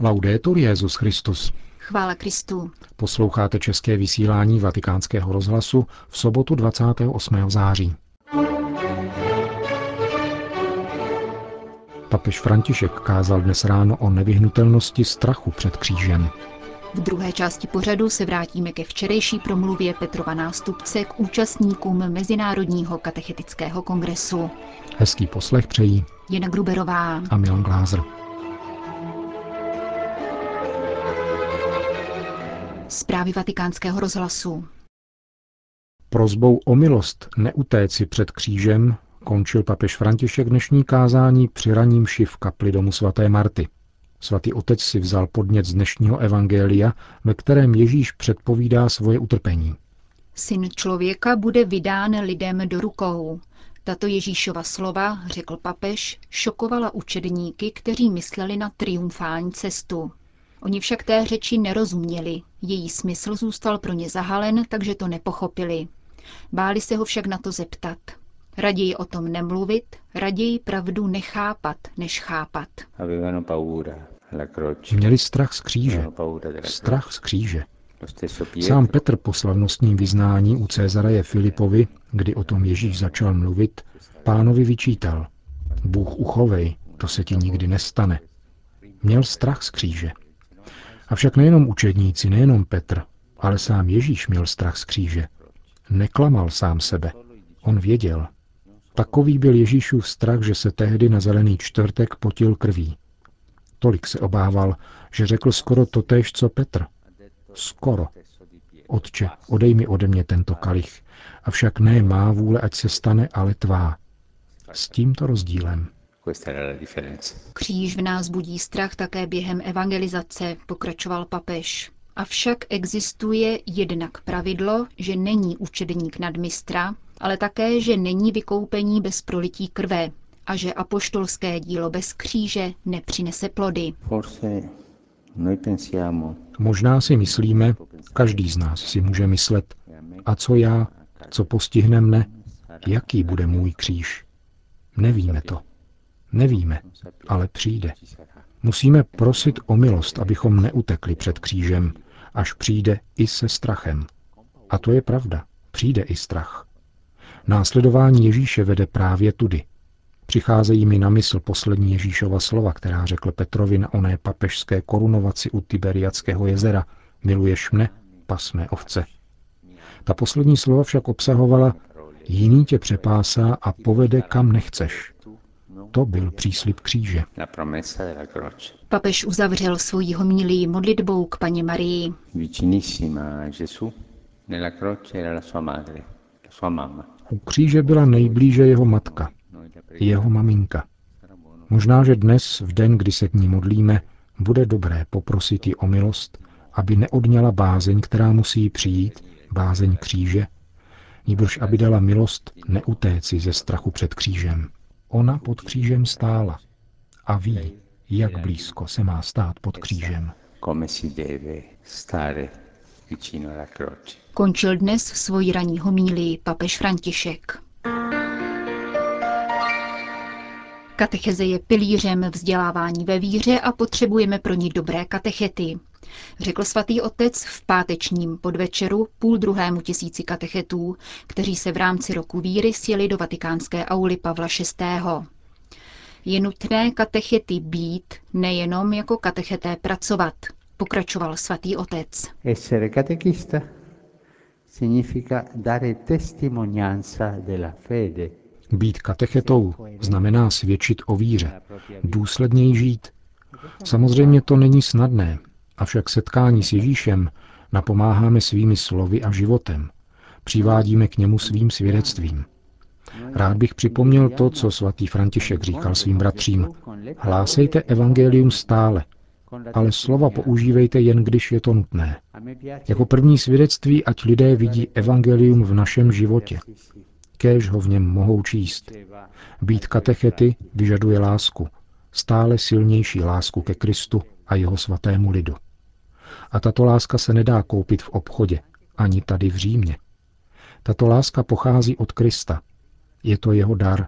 Laudetur Jezus Christus. Chvála Kristu. Posloucháte české vysílání Vatikánského rozhlasu v sobotu 28. září. Papež František kázal dnes ráno o nevyhnutelnosti strachu před křížem. V druhé části pořadu se vrátíme ke včerejší promluvě Petrova nástupce k účastníkům Mezinárodního katechetického kongresu. Hezký poslech přejí Jana Gruberová a Milan Glázer. Zprávy vatikánského rozhlasu. Prozbou o milost neutéci před křížem končil papež František dnešní kázání při raním v kapli domu svaté Marty. Svatý otec si vzal podnět z dnešního evangelia, ve kterém Ježíš předpovídá svoje utrpení. Syn člověka bude vydán lidem do rukou. Tato Ježíšova slova, řekl papež, šokovala učedníky, kteří mysleli na triumfální cestu. Oni však té řeči nerozuměli, její smysl zůstal pro ně zahalen, takže to nepochopili. Báli se ho však na to zeptat. Raději o tom nemluvit, raději pravdu nechápat, než chápat. Měli strach z kříže. Strach z kříže. Sám Petr po slavnostním vyznání u Cezareje Filipovi, kdy o tom Ježíš začal mluvit, pánovi vyčítal. Bůh uchovej, to se ti nikdy nestane. Měl strach z kříže. Avšak nejenom učedníci, nejenom Petr, ale sám Ježíš měl strach z kříže. Neklamal sám sebe. On věděl. Takový byl Ježíšův strach, že se tehdy na zelený čtvrtek potil krví. Tolik se obával, že řekl skoro totéž, co Petr. Skoro. Otče, odej mi ode mě tento kalich. Avšak ne má vůle, ať se stane, ale tvá. S tímto rozdílem. Kříž v nás budí strach také během evangelizace, pokračoval papež. Avšak existuje jednak pravidlo, že není učedník nadmistra, ale také, že není vykoupení bez prolití krve a že apoštolské dílo bez kříže nepřinese plody. Možná si myslíme, každý z nás si může myslet, a co já, co postihne mne, jaký bude můj kříž. Nevíme to. Nevíme, ale přijde. Musíme prosit o milost, abychom neutekli před křížem, až přijde i se strachem. A to je pravda. Přijde i strach. Následování Ježíše vede právě tudy. Přicházejí mi na mysl poslední Ježíšova slova, která řekl Petrovi na oné papežské korunovaci u Tiberiackého jezera. Miluješ mne, pasmé ovce. Ta poslední slova však obsahovala, jiný tě přepásá a povede kam nechceš. To byl příslip kříže. Papež uzavřel svoji homilii modlitbou k paně Marii. U kříže byla nejblíže jeho matka, jeho maminka. Možná, že dnes, v den, kdy se k ní modlíme, bude dobré poprosit ji o milost, aby neodňala bázeň, která musí přijít, bázeň kříže, níbrž aby dala milost neutéci ze strachu před křížem. Ona pod křížem stála a ví, jak blízko se má stát pod křížem. Končil dnes svoji ranní homílii papež František. Katecheze je pilířem vzdělávání ve víře a potřebujeme pro ní dobré katechety, řekl svatý otec v pátečním podvečeru půl druhému tisíci katechetů, kteří se v rámci roku víry sjeli do vatikánské auly Pavla VI. Je nutné katechety být, nejenom jako katecheté pracovat, pokračoval svatý otec. Essere catechista significa dare testimonianza della fede. Být katechetou znamená svědčit o víře, důsledněji žít. Samozřejmě to není snadné, avšak setkání s Ježíšem napomáháme svými slovy a životem. Přivádíme k němu svým svědectvím. Rád bych připomněl to, co svatý František říkal svým bratřím. Hlásejte evangelium stále, ale slova používejte jen, když je to nutné. Jako první svědectví, ať lidé vidí evangelium v našem životě. Kéž ho v něm mohou číst. Být katechety vyžaduje lásku, stále silnější lásku ke Kristu a jeho svatému lidu. A tato láska se nedá koupit v obchodě, ani tady v Římě. Tato láska pochází od Krista. Je to jeho dar.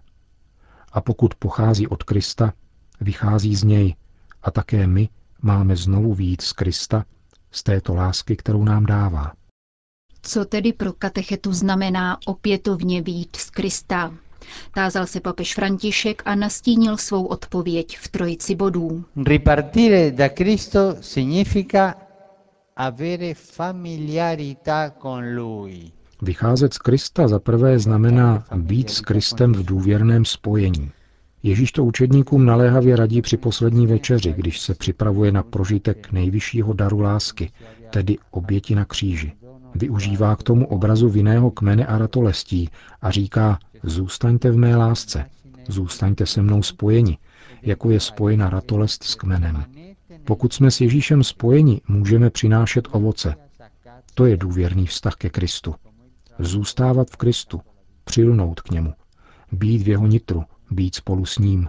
A pokud pochází od Krista, vychází z něj a také my Máme znovu výjít z Krista, z této lásky, kterou nám dává. Co tedy pro katechetu znamená opětovně být z Krista? Tázal se papež František a nastínil svou odpověď v trojici bodů. Ripartire da Cristo significa Vycházet z Krista za prvé znamená být s Kristem v důvěrném spojení. Ježíš to učedníkům naléhavě radí při poslední večeři, když se připravuje na prožitek nejvyššího daru lásky, tedy oběti na kříži. Využívá k tomu obrazu vinného kmene a ratolestí a říká, zůstaňte v mé lásce, zůstaňte se mnou spojeni, jako je spojena ratolest s kmenem. Pokud jsme s Ježíšem spojeni, můžeme přinášet ovoce. To je důvěrný vztah ke Kristu. Zůstávat v Kristu, přilnout k němu, být v jeho nitru, být spolu s ním,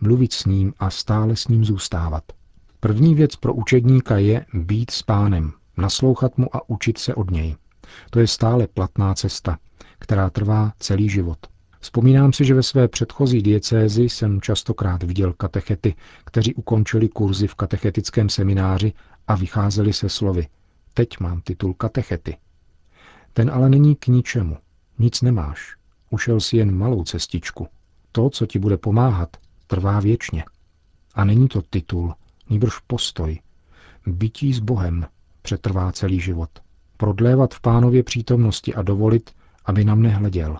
mluvit s ním a stále s ním zůstávat. První věc pro učedníka je být s pánem, naslouchat mu a učit se od něj. To je stále platná cesta, která trvá celý život. Vzpomínám si, že ve své předchozí diecézi jsem častokrát viděl katechety, kteří ukončili kurzy v katechetickém semináři a vycházeli se slovy. Teď mám titul katechety. Ten ale není k ničemu. Nic nemáš. Ušel si jen malou cestičku. To, co ti bude pomáhat, trvá věčně. A není to titul, nýbrž postoj. Bytí s Bohem přetrvá celý život. Prodlévat v pánově přítomnosti a dovolit, aby nám nehleděl.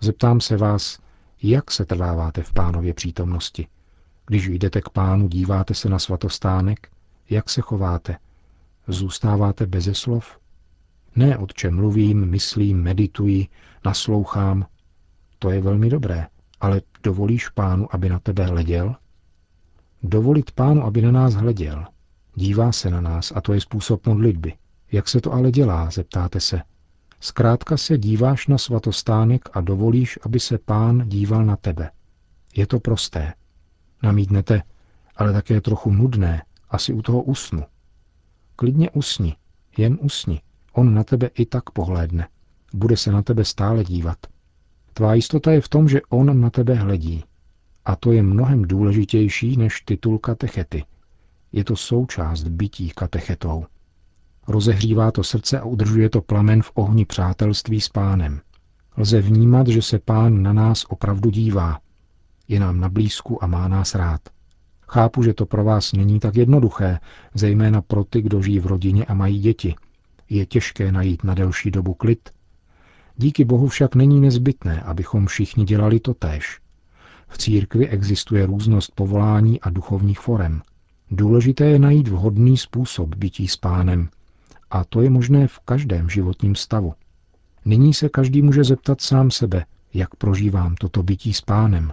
Zeptám se vás, jak se trváváte v pánově přítomnosti? Když jdete k pánu, díváte se na svatostánek, jak se chováte? Zůstáváte beze slov? Ne, od čem mluvím, myslím, medituji, naslouchám. To je velmi dobré, ale dovolíš pánu, aby na tebe hleděl? Dovolit pánu, aby na nás hleděl. Dívá se na nás a to je způsob modlitby. Jak se to ale dělá, zeptáte se. Zkrátka se díváš na svatostánek a dovolíš, aby se pán díval na tebe. Je to prosté. Namítnete, ale také trochu nudné, asi u toho usnu. Klidně usni, jen usni. On na tebe i tak pohlédne. Bude se na tebe stále dívat. Tvá jistota je v tom, že on na tebe hledí. A to je mnohem důležitější než titul katechety. Je to součást bytí katechetou. Rozehřívá to srdce a udržuje to plamen v ohni přátelství s pánem. Lze vnímat, že se pán na nás opravdu dívá. Je nám na blízku a má nás rád. Chápu, že to pro vás není tak jednoduché, zejména pro ty, kdo žijí v rodině a mají děti. Je těžké najít na delší dobu klid. Díky Bohu však není nezbytné, abychom všichni dělali to též. V církvi existuje různost povolání a duchovních forem. Důležité je najít vhodný způsob bytí s pánem, a to je možné v každém životním stavu. Nyní se každý může zeptat sám sebe, jak prožívám toto bytí s pánem.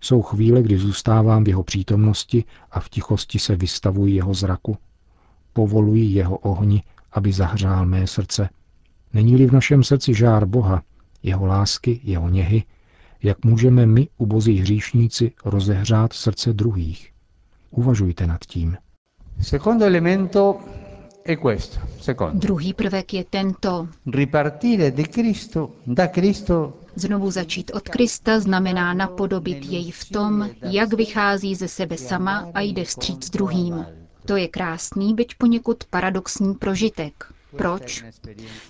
Jsou chvíle, kdy zůstávám v jeho přítomnosti a v tichosti se vystavuji jeho zraku. Povoluji jeho ohni, aby zahřál mé srdce. Není-li v našem srdci žár Boha, jeho lásky, jeho něhy, jak můžeme my, ubozí hříšníci, rozehřát srdce druhých? Uvažujte nad tím. Secondo elemento è questo. Secondo. Druhý prvek je tento. Ripartire di Cristo, da Cristo Znovu začít od Krista znamená napodobit jej v tom, jak vychází ze sebe sama a jde vstříc druhým. To je krásný, byť poněkud paradoxní prožitek. Proč?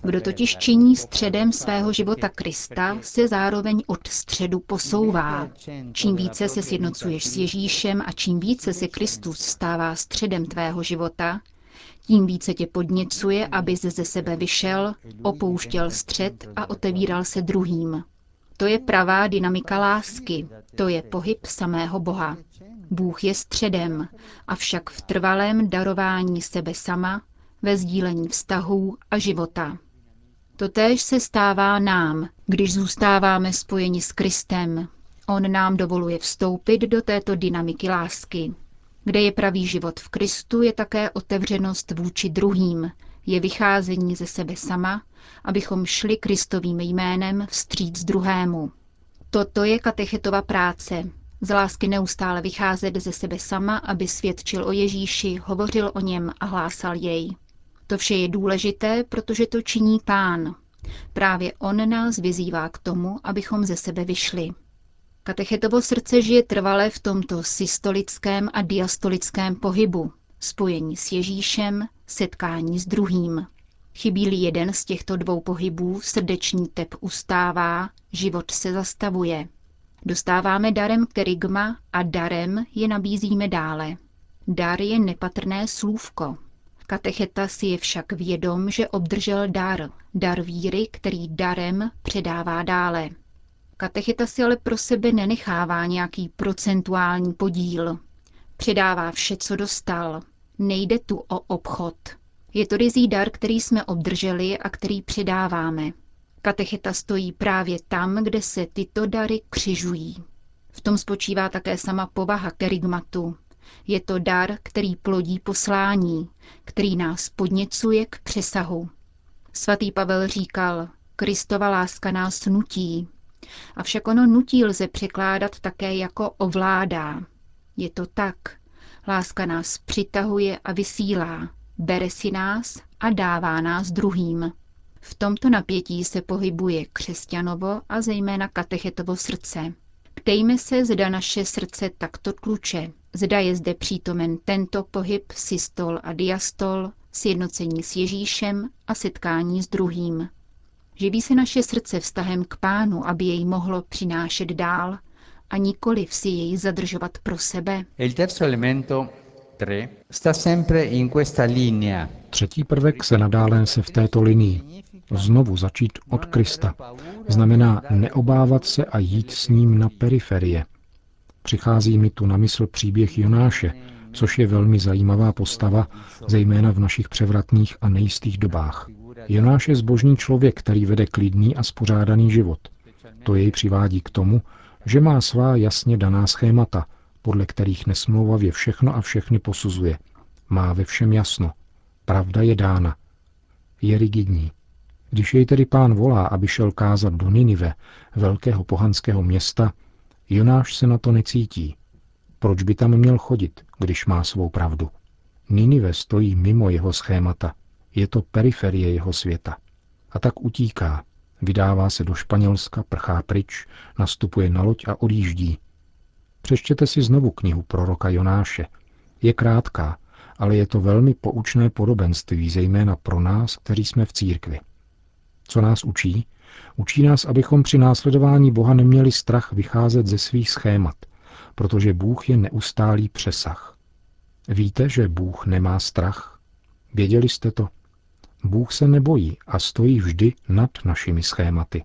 Kdo totiž činí středem svého života Krista, se zároveň od středu posouvá. Čím více se sjednocuješ s Ježíšem a čím více se Kristus stává středem tvého života, tím více tě podněcuje, aby ze sebe vyšel, opouštěl střed a otevíral se druhým. To je pravá dynamika lásky, to je pohyb samého Boha. Bůh je středem, avšak v trvalém darování sebe sama, ve sdílení vztahů a života. Totéž se stává nám, když zůstáváme spojeni s Kristem. On nám dovoluje vstoupit do této dynamiky lásky. Kde je pravý život v Kristu, je také otevřenost vůči druhým, je vycházení ze sebe sama, abychom šli Kristovým jménem vstříc druhému. Toto je katechetova práce. Z lásky neustále vycházet ze sebe sama, aby svědčil o Ježíši, hovořil o něm a hlásal jej. To vše je důležité, protože to činí pán. Právě on nás vyzývá k tomu, abychom ze sebe vyšli. Katechetovo srdce žije trvale v tomto systolickém a diastolickém pohybu. spojení s Ježíšem, setkání s druhým. Chybí-li jeden z těchto dvou pohybů, srdeční tep ustává, život se zastavuje. Dostáváme darem kerygma a darem je nabízíme dále. Dar je nepatrné slůvko. Katecheta si je však vědom, že obdržel dar, dar víry, který darem předává dále. Katecheta si ale pro sebe nenechává nějaký procentuální podíl. Předává vše, co dostal. Nejde tu o obchod. Je to rizí dar, který jsme obdrželi a který předáváme. Katecheta stojí právě tam, kde se tyto dary křižují. V tom spočívá také sama povaha kerygmatu. Je to dar, který plodí poslání, který nás podněcuje k přesahu. Svatý Pavel říkal, Kristova láska nás nutí. Avšak ono nutí lze překládat také jako ovládá. Je to tak. Láska nás přitahuje a vysílá, bere si nás a dává nás druhým. V tomto napětí se pohybuje křesťanovo a zejména katechetovo srdce. Ptejme se, zda naše srdce takto tluče, zda je zde přítomen tento pohyb systol a diastol, sjednocení s Ježíšem a setkání s druhým. Živí se naše srdce vztahem k pánu, aby jej mohlo přinášet dál a nikoli si jej zadržovat pro sebe. Třetí prvek se nadále se v této linii. Znovu začít od Krista. Znamená neobávat se a jít s ním na periferie. Přichází mi tu na mysl příběh Jonáše, což je velmi zajímavá postava, zejména v našich převratných a nejistých dobách. Jonáš je zbožný člověk, který vede klidný a spořádaný život. To jej přivádí k tomu, že má svá jasně daná schémata, podle kterých nesmlouvavě všechno a všechny posuzuje. Má ve všem jasno. Pravda je dána. Je rigidní. Když jej tedy pán volá, aby šel kázat do Ninive, velkého pohanského města, Jonáš se na to necítí. Proč by tam měl chodit, když má svou pravdu? Ninive stojí mimo jeho schémata. Je to periferie jeho světa. A tak utíká. Vydává se do Španělska, prchá pryč, nastupuje na loď a odjíždí. Přeštěte si znovu knihu proroka Jonáše. Je krátká, ale je to velmi poučné podobenství, zejména pro nás, kteří jsme v církvi. Co nás učí? Učí nás, abychom při následování Boha neměli strach vycházet ze svých schémat, protože Bůh je neustálý přesah. Víte, že Bůh nemá strach? Věděli jste to? Bůh se nebojí a stojí vždy nad našimi schématy.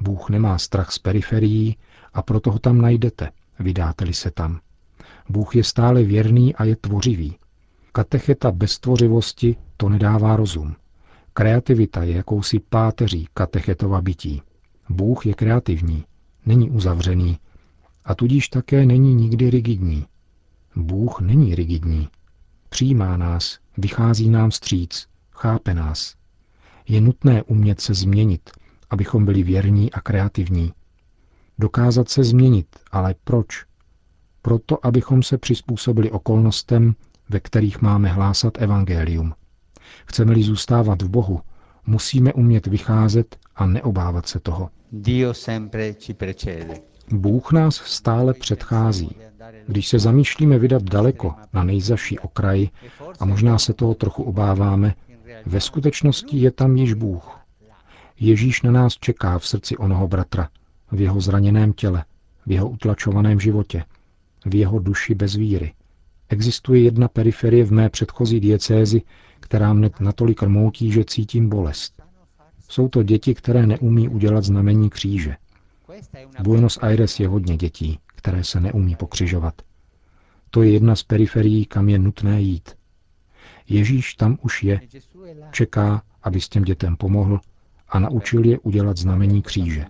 Bůh nemá strach z periferií a proto ho tam najdete, vydáte-li se tam. Bůh je stále věrný a je tvořivý. Katecheta bez tvořivosti to nedává rozum. Kreativita je jakousi páteří katechetova bytí. Bůh je kreativní, není uzavřený a tudíž také není nikdy rigidní. Bůh není rigidní. Přijímá nás, vychází nám stříc, chápe nás. Je nutné umět se změnit, abychom byli věrní a kreativní. Dokázat se změnit, ale proč? Proto, abychom se přizpůsobili okolnostem, ve kterých máme hlásat evangelium. Chceme-li zůstávat v Bohu, musíme umět vycházet a neobávat se toho. Bůh nás stále předchází. Když se zamýšlíme vydat daleko na nejzaší okraji a možná se toho trochu obáváme, ve skutečnosti je tam již Bůh. Ježíš na nás čeká v srdci onoho bratra, v jeho zraněném těle, v jeho utlačovaném životě, v jeho duši bez víry. Existuje jedna periferie v mé předchozí diecézi, která mne natolik rmoutí, že cítím bolest. Jsou to děti, které neumí udělat znamení kříže. Buenos Aires je hodně dětí, které se neumí pokřižovat. To je jedna z periferií, kam je nutné jít. Ježíš tam už je, čeká, aby s těm dětem pomohl a naučil je udělat znamení kříže.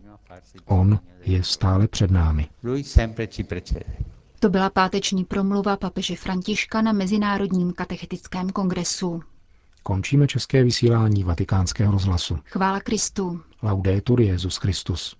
On je stále před námi. To byla páteční promluva papeže Františka na Mezinárodním katechetickém kongresu. Končíme české vysílání vatikánského rozhlasu. Chvála Kristu. Laudetur Jezus Christus.